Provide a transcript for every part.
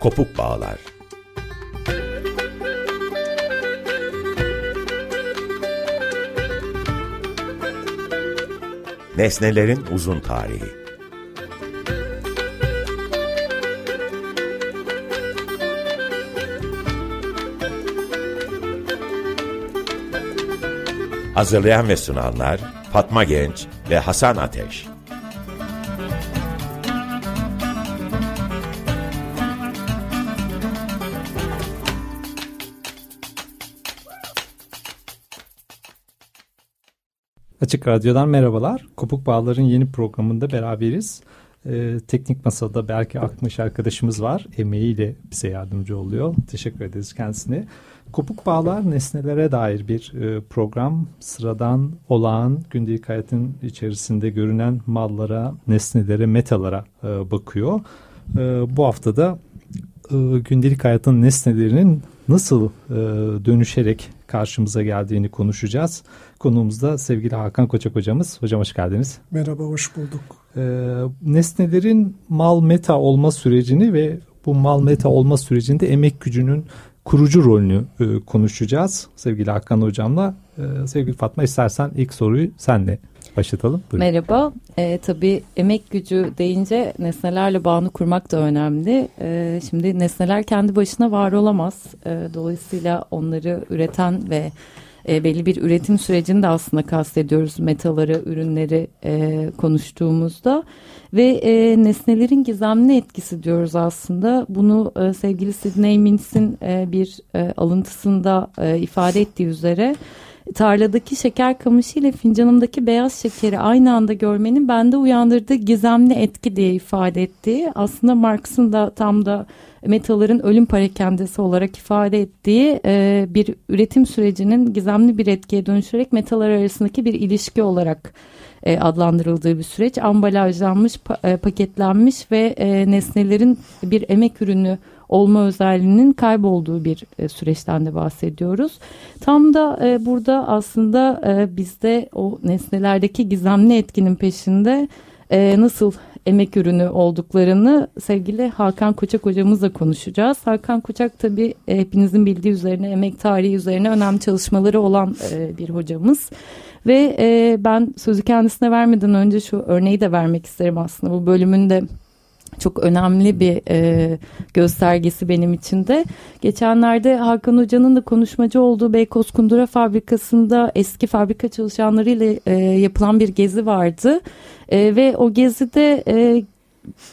Kopuk Bağlar Nesnelerin Uzun Tarihi Hazırlayan ve sunanlar Fatma Genç ve Hasan Ateş. Açık Radyo'dan merhabalar. Kopuk Bağlar'ın yeni programında beraberiz. Ee, teknik masada belki Akmış arkadaşımız var. Emeğiyle bize yardımcı oluyor. Teşekkür ederiz kendisine. Kopuk Bağlar nesnelere dair bir e, program. Sıradan, olağan, gündelik hayatın içerisinde görünen mallara, nesnelere, metalara e, bakıyor. E, bu haftada e, gündelik hayatın nesnelerinin nasıl e, dönüşerek karşımıza geldiğini konuşacağız. Konuğumuz da sevgili Hakan Koçak hocamız. Hocam hoş geldiniz. Merhaba, hoş bulduk. E, nesnelerin mal meta olma sürecini ve bu mal meta olma sürecinde emek gücünün kurucu rolünü e, konuşacağız sevgili Hakan hocamla. E, sevgili Fatma istersen ilk soruyu senle başlatalım. Buyurun. Merhaba. E, tabii emek gücü deyince nesnelerle bağını kurmak da önemli. E, şimdi nesneler kendi başına var olamaz. E, dolayısıyla onları üreten ve e, belli bir üretim sürecini de aslında kastediyoruz metaları, ürünleri e, konuştuğumuzda ve e, nesnelerin gizemli etkisi diyoruz aslında. Bunu e, sevgili Sidney Mintz'in e, bir e, alıntısında e, ifade ettiği üzere tarladaki şeker kamışı ile fincanımdaki beyaz şekeri aynı anda görmenin bende uyandırdığı gizemli etki diye ifade ettiği aslında Marx'ın da tam da metaların ölüm parakendesi olarak ifade ettiği e, bir üretim sürecinin gizemli bir etkiye dönüşerek metalar arasındaki bir ilişki olarak e, adlandırıldığı bir süreç. Ambalajlanmış, pa, e, paketlenmiş ve e, nesnelerin bir emek ürünü olma özelliğinin kaybolduğu bir e, süreçten de bahsediyoruz. Tam da e, burada aslında e, bizde o nesnelerdeki gizemli etkinin peşinde e, nasıl emek ürünü olduklarını sevgili Hakan Koçak hocamızla konuşacağız. Hakan Koçak tabii e, hepinizin bildiği üzerine emek tarihi üzerine önemli çalışmaları olan e, bir hocamız. Ve e, ben sözü kendisine vermeden önce şu örneği de vermek isterim aslında bu bölümünde çok önemli bir e, göstergesi benim için de. Geçenlerde Hakan Hoca'nın da konuşmacı olduğu Beykoz Kundura Fabrikası'nda eski fabrika çalışanlarıyla e, yapılan bir gezi vardı. E, ve o gezide e,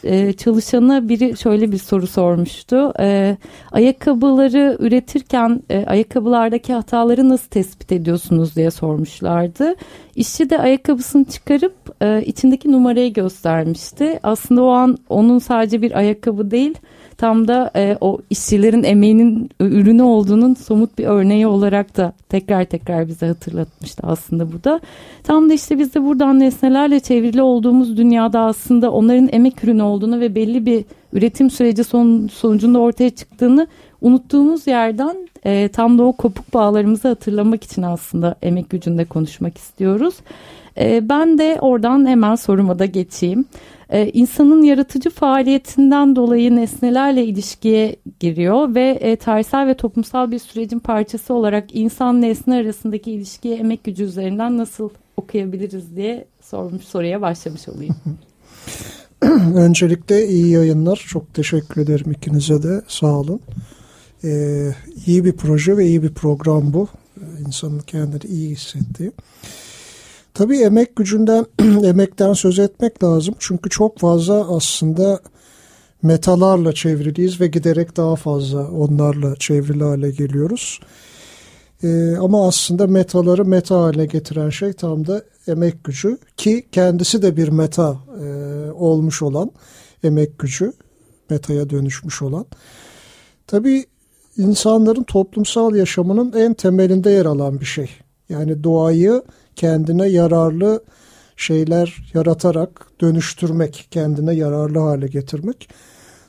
e, çalışana biri şöyle bir soru sormuştu. E, ayakkabıları üretirken e, ayakkabılardaki hataları nasıl tespit ediyorsunuz diye sormuşlardı. İşçi de ayakkabısını çıkarıp e, içindeki numarayı göstermişti. Aslında o an onun sadece bir ayakkabı değil tam da e, o işçilerin emeğinin ürünü olduğunun somut bir örneği olarak da tekrar tekrar bize hatırlatmıştı aslında bu da. Tam da işte biz de buradan nesnelerle çevrili olduğumuz dünyada aslında onların emek ürünü olduğunu ve belli bir üretim süreci son, sonucunda ortaya çıktığını unuttuğumuz yerden e, tam da o kopuk bağlarımızı hatırlamak için aslında emek gücünde konuşmak istiyoruz. E, ben de oradan hemen soruma da geçeyim e, insanın yaratıcı faaliyetinden dolayı nesnelerle ilişkiye giriyor ve e, tarihsel ve toplumsal bir sürecin parçası olarak insan nesne arasındaki ilişkiye emek gücü üzerinden nasıl okuyabiliriz diye sormuş soruya başlamış olayım. Öncelikle iyi yayınlar. Çok teşekkür ederim ikinize de. Sağ olun. Ee, iyi bir proje ve iyi bir program bu. İnsanın kendini iyi hissettiği. Tabii emek gücünden, emekten söz etmek lazım. Çünkü çok fazla aslında metalarla çevriliyiz ve giderek daha fazla onlarla çevrili hale geliyoruz. Ee, ama aslında metaları meta haline getiren şey tam da emek gücü ki kendisi de bir meta e, olmuş olan emek gücü, metaya dönüşmüş olan. Tabii insanların toplumsal yaşamının en temelinde yer alan bir şey. Yani doğayı kendine yararlı şeyler yaratarak dönüştürmek, kendine yararlı hale getirmek.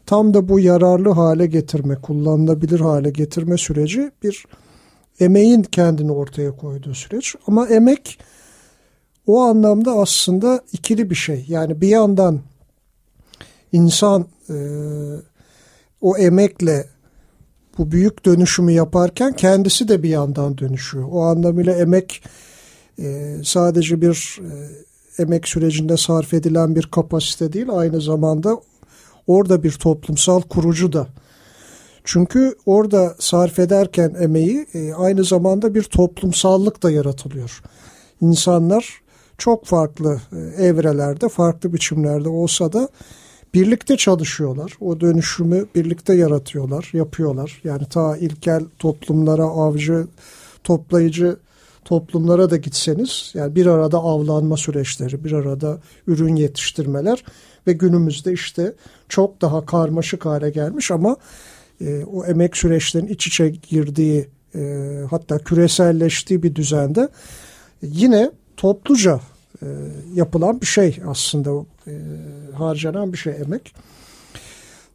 Tam da bu yararlı hale getirme, kullanılabilir hale getirme süreci bir emeğin kendini ortaya koyduğu süreç. Ama emek o anlamda aslında ikili bir şey. Yani bir yandan insan e, o emekle bu büyük dönüşümü yaparken kendisi de bir yandan dönüşüyor. O anlamıyla emek e, sadece bir e, emek sürecinde sarf edilen bir kapasite değil aynı zamanda orada bir toplumsal kurucu da. Çünkü orada sarf ederken emeği e, aynı zamanda bir toplumsallık da yaratılıyor. İnsanlar çok farklı e, evrelerde, farklı biçimlerde olsa da birlikte çalışıyorlar. O dönüşümü birlikte yaratıyorlar, yapıyorlar. Yani ta ilkel toplumlara, avcı, toplayıcı toplumlara da gitseniz yani bir arada avlanma süreçleri, bir arada ürün yetiştirmeler ve günümüzde işte çok daha karmaşık hale gelmiş ama e, o emek süreçlerinin iç içe girdiği e, hatta küreselleştiği bir düzende yine topluca e, yapılan bir şey aslında e, harcanan bir şey emek.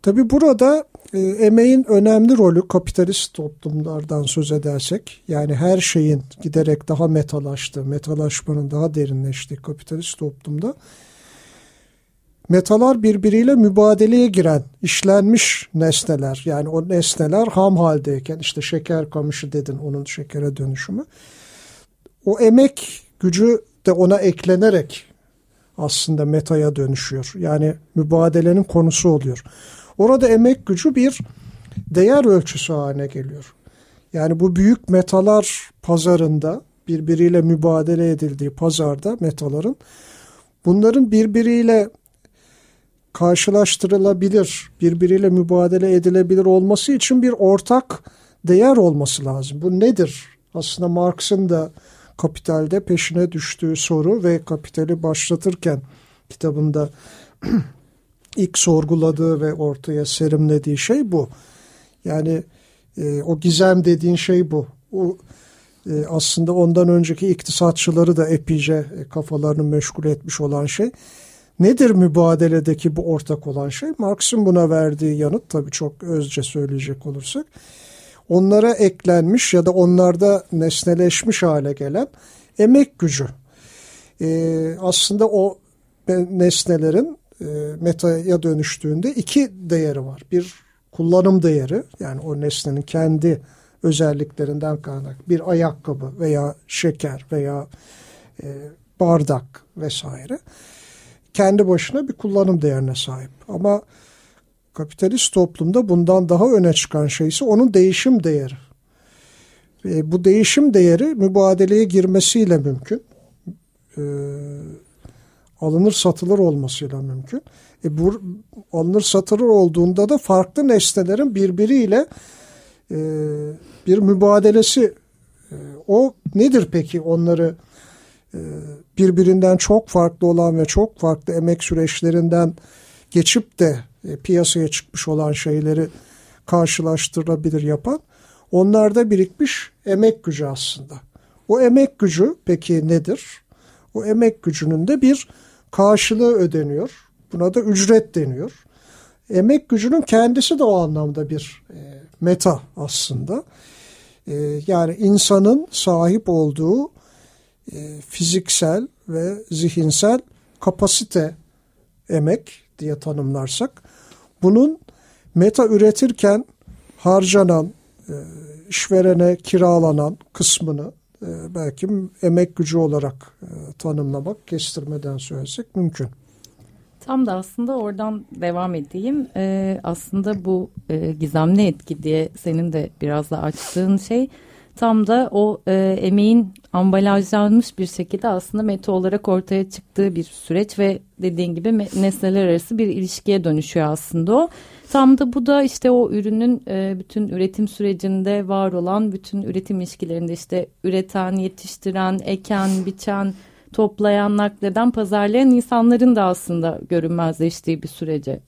Tabi burada e, emeğin önemli rolü kapitalist toplumlardan söz edersek yani her şeyin giderek daha metalaştığı, metalaşmanın daha derinleştiği kapitalist toplumda metalar birbiriyle mübadeleye giren işlenmiş nesneler yani o nesneler ham haldeyken işte şeker kamışı dedin onun şekere dönüşümü o emek gücü de ona eklenerek aslında metaya dönüşüyor. Yani mübadelenin konusu oluyor. Orada emek gücü bir değer ölçüsü haline geliyor. Yani bu büyük metalar pazarında birbiriyle mübadele edildiği pazarda metaların bunların birbiriyle karşılaştırılabilir, birbiriyle mübadele edilebilir olması için bir ortak değer olması lazım. Bu nedir? Aslında Marx'ın da kapitalde peşine düştüğü soru ve kapitali başlatırken kitabında ilk sorguladığı ve ortaya serimlediği şey bu. Yani e, o gizem dediğin şey bu. O e, aslında ondan önceki iktisatçıları da epeyce e, kafalarını meşgul etmiş olan şey. Nedir mübadeledeki bu ortak olan şey? Marx'ın buna verdiği yanıt tabii çok özce söyleyecek olursak onlara eklenmiş ya da onlarda nesneleşmiş hale gelen emek gücü. Ee, aslında o nesnelerin metaya dönüştüğünde iki değeri var. Bir kullanım değeri yani o nesnenin kendi özelliklerinden kaynak bir ayakkabı veya şeker veya e, bardak vesaire kendi başına bir kullanım değerine sahip. Ama kapitalist toplumda bundan daha öne çıkan şey ise onun değişim değeri. E, bu değişim değeri mübadeleye girmesiyle mümkün. E, alınır satılır olmasıyla mümkün. E, bu alınır satılır olduğunda da farklı nesnelerin birbiriyle e, bir mübadelesi e, o nedir peki onları e, birbirinden çok farklı olan ve çok farklı emek süreçlerinden geçip de e, piyasaya çıkmış olan şeyleri karşılaştırılabilir yapan onlarda birikmiş emek gücü aslında. O emek gücü peki nedir? O emek gücünün de bir karşılığı ödeniyor. Buna da ücret deniyor. Emek gücünün kendisi de o anlamda bir e, meta aslında. E, yani insanın sahip olduğu e, fiziksel ve zihinsel kapasite emek diye tanımlarsak bunun meta üretirken harcanan, e, işverene kiralanan kısmını belki emek gücü olarak e, tanımlamak, kestirmeden söylesek mümkün. Tam da aslında oradan devam edeyim. Ee, aslında bu e, gizemli etki diye senin de biraz da açtığın şey tam da o e, emeğin ambalajlanmış bir şekilde aslında meta olarak ortaya çıktığı bir süreç ve dediğin gibi nesneler arası bir ilişkiye dönüşüyor aslında o. Tam da bu da işte o ürünün e, bütün üretim sürecinde var olan bütün üretim ilişkilerinde işte üreten, yetiştiren, eken, biçen, toplayan, nakleden, pazarlayan insanların da aslında görünmezleştiği bir sürece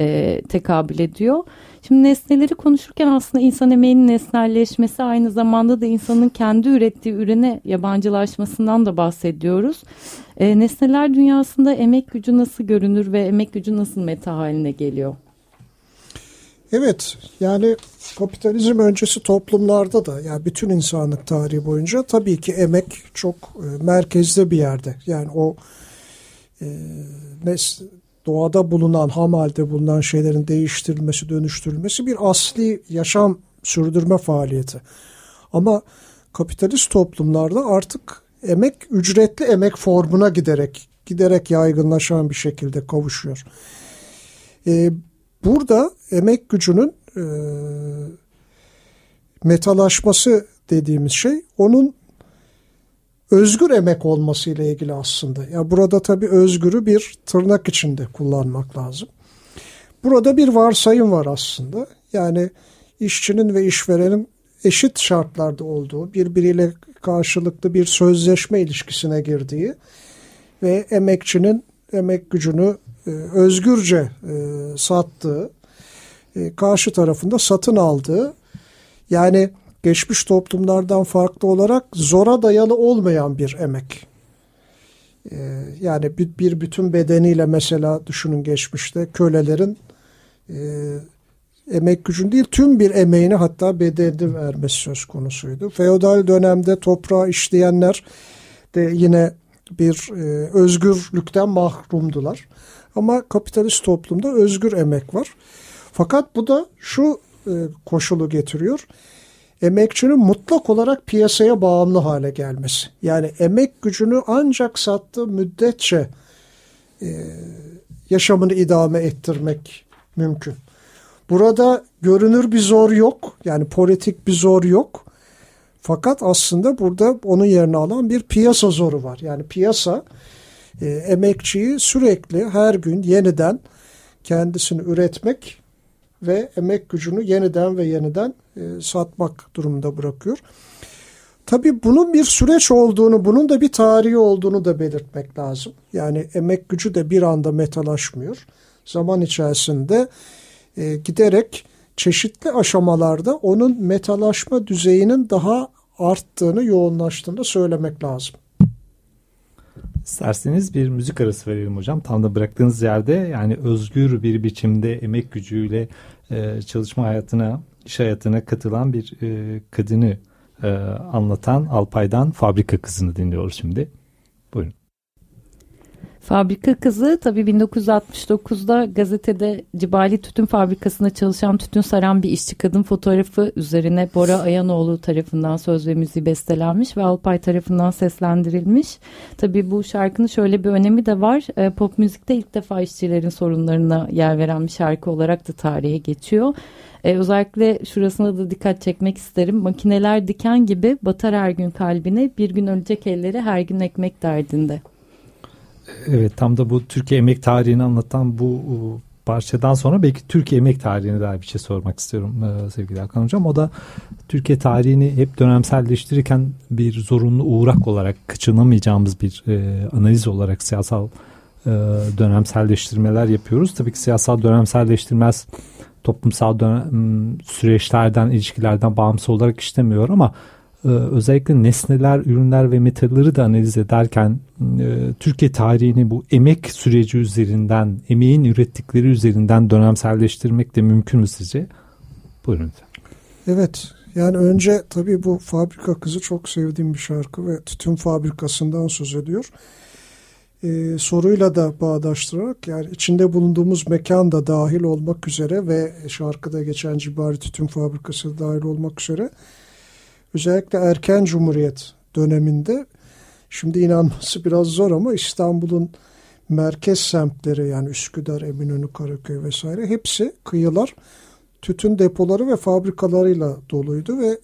e, tekabül ediyor. Şimdi nesneleri konuşurken aslında insan emeğinin nesnelleşmesi aynı zamanda da insanın kendi ürettiği ürüne yabancılaşmasından da bahsediyoruz. E, nesneler dünyasında emek gücü nasıl görünür ve emek gücü nasıl meta haline geliyor? Evet yani kapitalizm öncesi toplumlarda da yani bütün insanlık tarihi boyunca tabii ki emek çok e, merkezde bir yerde. Yani o e, nes, doğada bulunan, ham halde bulunan şeylerin değiştirilmesi, dönüştürülmesi bir asli yaşam sürdürme faaliyeti. Ama kapitalist toplumlarda artık emek ücretli emek formuna giderek giderek yaygınlaşan bir şekilde kavuşuyor. Ee, burada emek gücünün e, metalaşması dediğimiz şey onun özgür emek olması ile ilgili aslında. Ya burada tabii özgürü bir tırnak içinde kullanmak lazım. Burada bir varsayım var aslında. Yani işçinin ve işverenin eşit şartlarda olduğu, birbiriyle karşılıklı bir sözleşme ilişkisine girdiği ve emekçinin emek gücünü e, özgürce e, sattığı, e, karşı tarafında satın aldığı, yani geçmiş toplumlardan farklı olarak zora dayalı olmayan bir emek. E, yani bir, bir bütün bedeniyle mesela düşünün geçmişte kölelerin e, emek gücün değil tüm bir emeğini hatta bedelini vermesi söz konusuydu. Feodal dönemde toprağı işleyenler de yine bir e, özgürlükten mahrumdular. Ama kapitalist toplumda özgür emek var. Fakat bu da şu e, koşulu getiriyor. Emekçinin mutlak olarak piyasaya bağımlı hale gelmesi. Yani emek gücünü ancak sattığı müddetçe e, yaşamını idame ettirmek mümkün. Burada görünür bir zor yok. Yani politik bir zor yok. Fakat aslında burada onun yerine alan bir piyasa zoru var. Yani piyasa e, emekçiyi sürekli her gün yeniden kendisini üretmek ve emek gücünü yeniden ve yeniden e, satmak durumunda bırakıyor. Tabii bunun bir süreç olduğunu, bunun da bir tarihi olduğunu da belirtmek lazım. Yani emek gücü de bir anda metalaşmıyor. Zaman içerisinde e, giderek çeşitli aşamalarda onun metalaşma düzeyinin daha arttığını, yoğunlaştığını söylemek lazım. İsterseniz bir müzik arası verelim hocam. Tam da bıraktığınız yerde yani özgür bir biçimde emek gücüyle e, çalışma hayatına, iş hayatına katılan bir e, kadını e, anlatan Alpay'dan Fabrika Kızı'nı dinliyoruz şimdi. Buyurun. Fabrika kızı tabii 1969'da gazetede Cibali Tütün Fabrikası'nda çalışan tütün saran bir işçi kadın fotoğrafı üzerine Bora Ayanoğlu tarafından söz ve müziği bestelenmiş ve Alpay tarafından seslendirilmiş. Tabii bu şarkının şöyle bir önemi de var. E, pop müzikte ilk defa işçilerin sorunlarına yer veren bir şarkı olarak da tarihe geçiyor. Ee, özellikle şurasına da dikkat çekmek isterim. Makineler diken gibi batar her gün kalbine bir gün ölecek elleri her gün ekmek derdinde. Evet tam da bu Türkiye emek tarihini anlatan bu parçadan sonra belki Türkiye emek tarihine dair bir şey sormak istiyorum e, sevgili Hakan Hocam. O da Türkiye tarihini hep dönemselleştirirken bir zorunlu uğrak olarak kaçınamayacağımız bir e, analiz olarak siyasal e, dönemselleştirmeler yapıyoruz. Tabii ki siyasal dönemselleştirmez toplumsal dönem, süreçlerden, ilişkilerden bağımsız olarak işlemiyor ama özellikle nesneler, ürünler ve metalleri de analiz ederken e, Türkiye tarihini bu emek süreci üzerinden, emeğin ürettikleri üzerinden dönemselleştirmek de mümkün mü sizce? Buyurun. Evet. Yani önce tabii bu Fabrika Kızı çok sevdiğim bir şarkı ve tütün fabrikasından söz ediyor. Ee, soruyla da bağdaştırarak yani içinde bulunduğumuz mekan da dahil olmak üzere ve şarkıda geçen Cibari Tütün Fabrikası dahil olmak üzere özellikle erken cumhuriyet döneminde şimdi inanması biraz zor ama İstanbul'un merkez semtleri yani Üsküdar, Eminönü, Karaköy vesaire hepsi kıyılar tütün depoları ve fabrikalarıyla doluydu ve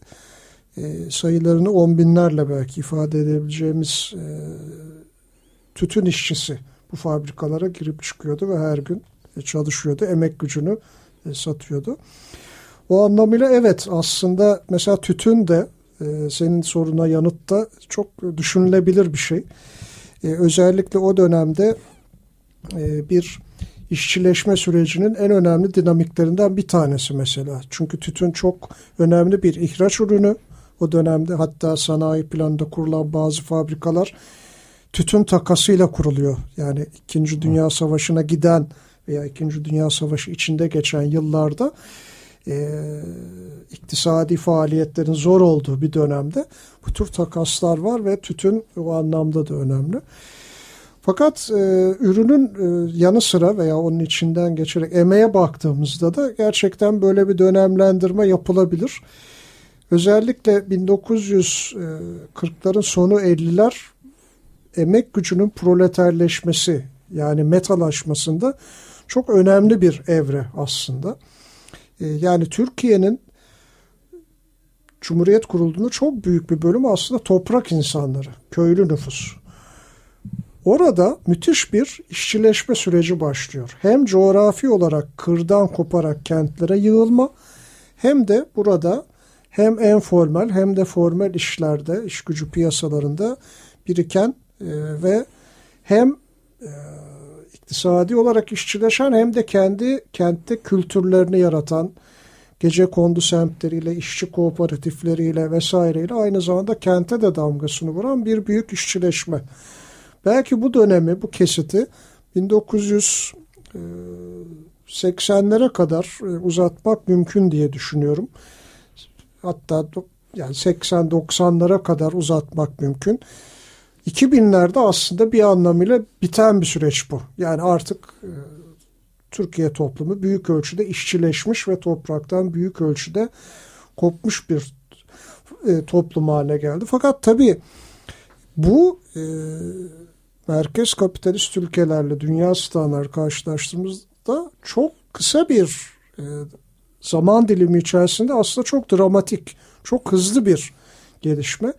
e, sayılarını on binlerle belki ifade edebileceğimiz e, tütün işçisi bu fabrikalara girip çıkıyordu ve her gün çalışıyordu. Emek gücünü e, satıyordu. O anlamıyla evet aslında mesela tütün de e, senin soruna yanıtta çok düşünülebilir bir şey. E, özellikle o dönemde e, bir işçileşme sürecinin en önemli dinamiklerinden bir tanesi mesela. Çünkü tütün çok önemli bir ihraç ürünü. O dönemde hatta sanayi planında kurulan bazı fabrikalar tütün takasıyla kuruluyor. Yani İkinci Dünya Savaşı'na giden veya İkinci Dünya Savaşı içinde geçen yıllarda e, iktisadi faaliyetlerin zor olduğu bir dönemde bu tür takaslar var ve tütün o anlamda da önemli. Fakat e, ürünün e, yanı sıra veya onun içinden geçerek emeğe baktığımızda da gerçekten böyle bir dönemlendirme yapılabilir. Özellikle 1940'ların sonu 50'ler emek gücünün proleterleşmesi yani metalaşmasında çok önemli bir evre aslında. E, yani Türkiye'nin Cumhuriyet kurulduğunda çok büyük bir bölüm aslında toprak insanları, köylü nüfus. Orada müthiş bir işçileşme süreci başlıyor. Hem coğrafi olarak kırdan koparak kentlere yığılma hem de burada hem informal hem de formal işlerde, iş gücü piyasalarında biriken e, ve hem e, iktisadi olarak işçileşen hem de kendi kentte kültürlerini yaratan gece kondu semtleriyle, işçi kooperatifleriyle vesaireyle aynı zamanda kente de damgasını vuran bir büyük işçileşme. Belki bu dönemi, bu kesiti 1980'lere kadar e, uzatmak mümkün diye düşünüyorum. Hatta yani 80-90'lara kadar uzatmak mümkün. 2000'lerde aslında bir anlamıyla biten bir süreç bu. Yani artık e, Türkiye toplumu büyük ölçüde işçileşmiş ve topraktan büyük ölçüde kopmuş bir e, toplum haline geldi. Fakat tabii bu e, merkez kapitalist ülkelerle dünya standartları karşılaştığımızda çok kısa bir e, zaman dilimi içerisinde aslında çok dramatik, çok hızlı bir gelişme.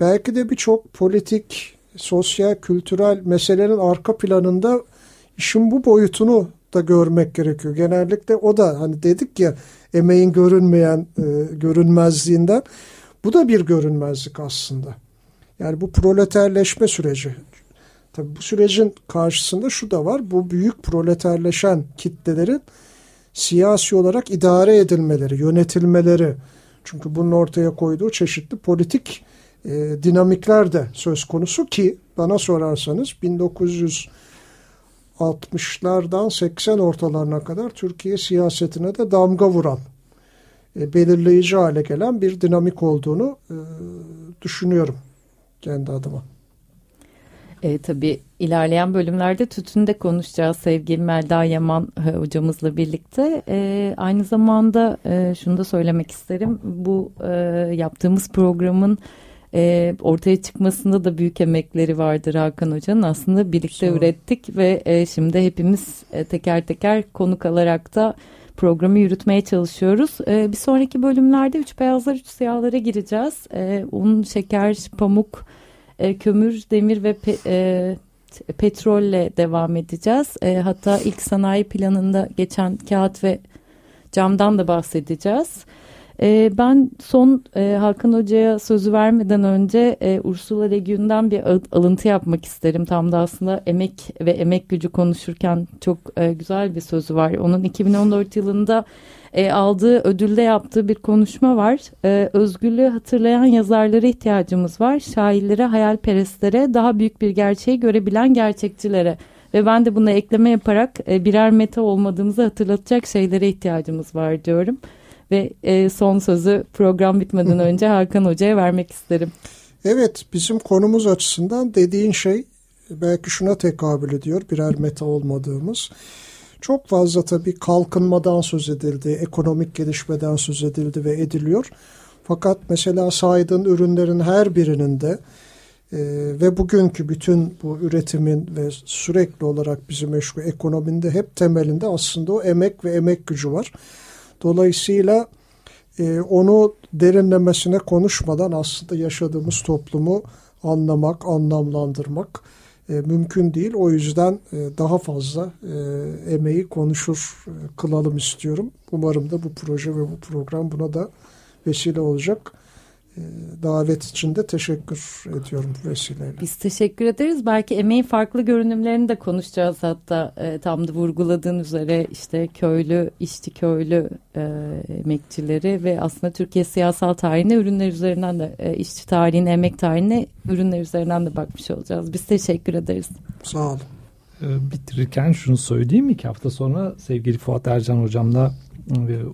Belki de birçok politik, sosyal, kültürel meselelerin arka planında işin bu boyutunu da görmek gerekiyor. Genellikle o da hani dedik ya emeğin görünmeyen e, görünmezliğinden bu da bir görünmezlik aslında. Yani bu proleterleşme süreci. Tabii bu sürecin karşısında şu da var. Bu büyük proleterleşen kitlelerin siyasi olarak idare edilmeleri, yönetilmeleri. Çünkü bunun ortaya koyduğu çeşitli politik e, dinamikler de söz konusu ki bana sorarsanız 1960'lardan 80 ortalarına kadar Türkiye siyasetine de damga vuran, e, belirleyici hale gelen bir dinamik olduğunu e, düşünüyorum kendi adıma. E, tabii ilerleyen bölümlerde tütünde konuşacağız sevgili Melda Yaman e, hocamızla birlikte. E, aynı zamanda e, şunu da söylemek isterim. Bu e, yaptığımız programın e, ortaya çıkmasında da büyük emekleri vardır Hakan Hoca'nın. Aslında birlikte ürettik ve e, şimdi hepimiz e, teker teker konuk alarak da programı yürütmeye çalışıyoruz. E, bir sonraki bölümlerde üç beyazlar üç siyahlara gireceğiz. E, un, şeker, pamuk e, kömür, demir ve pe, e, petrolle devam edeceğiz. E, hatta ilk sanayi planında geçen kağıt ve camdan da bahsedeceğiz. E, ben son e, Hakan Hoca'ya sözü vermeden önce e, Ursula Le Guin'den bir alıntı yapmak isterim. Tam da aslında emek ve emek gücü konuşurken çok e, güzel bir sözü var. Onun 2014 yılında e, aldığı ödülde yaptığı bir konuşma var. E, özgürlüğü hatırlayan yazarlara ihtiyacımız var. Şairlere, hayalperestlere, daha büyük bir gerçeği görebilen gerçekçilere. Ve ben de buna ekleme yaparak e, birer meta olmadığımızı hatırlatacak şeylere ihtiyacımız var diyorum. Ve e, son sözü program bitmeden önce Hakan Hoca'ya vermek isterim. Evet bizim konumuz açısından dediğin şey belki şuna tekabül ediyor birer meta olmadığımız. Çok fazla tabii kalkınmadan söz edildi, ekonomik gelişmeden söz edildi ve ediliyor. Fakat mesela saydığın ürünlerin her birinin de e, ve bugünkü bütün bu üretimin ve sürekli olarak bizi meşgul ekonominde hep temelinde aslında o emek ve emek gücü var. Dolayısıyla e, onu derinlemesine konuşmadan aslında yaşadığımız toplumu anlamak, anlamlandırmak e, mümkün değil. O yüzden e, daha fazla e, emeği konuşur e, kılalım istiyorum. Umarım da bu proje ve bu program buna da vesile olacak. Ee, davet için de teşekkür ediyorum bu vesileyle. Biz teşekkür ederiz. Belki emeğin farklı görünümlerini de konuşacağız hatta e, tam da vurguladığın üzere işte köylü, işçi köylü e, emekçileri ve aslında Türkiye siyasal tarihine ürünler üzerinden de e, işçi tarihine, emek tarihine ürünler üzerinden de bakmış olacağız. Biz teşekkür ederiz. Sağ olun. Ee, bitirirken şunu söyleyeyim iki hafta sonra sevgili Fuat Ercan hocamla e,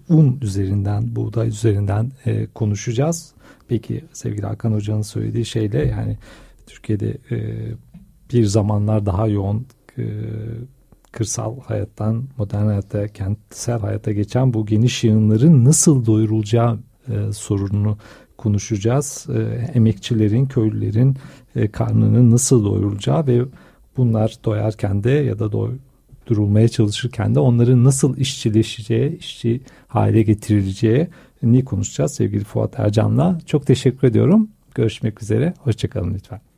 un üzerinden, buğday üzerinden e, konuşacağız. Peki sevgili Hakan Hoca'nın söylediği şeyle yani Türkiye'de e, bir zamanlar daha yoğun e, kırsal hayattan modern hayata, kentsel hayata geçen bu geniş yığınların nasıl doyurulacağı e, sorununu konuşacağız. E, emekçilerin, köylülerin e, karnının nasıl doyurulacağı ve bunlar doyarken de ya da doydurulmaya çalışırken de onların nasıl işçileşeceği, işçi hale getirileceği ni konuşacağız sevgili Fuat Ercan'la. Çok teşekkür ediyorum. Görüşmek üzere. Hoşçakalın lütfen.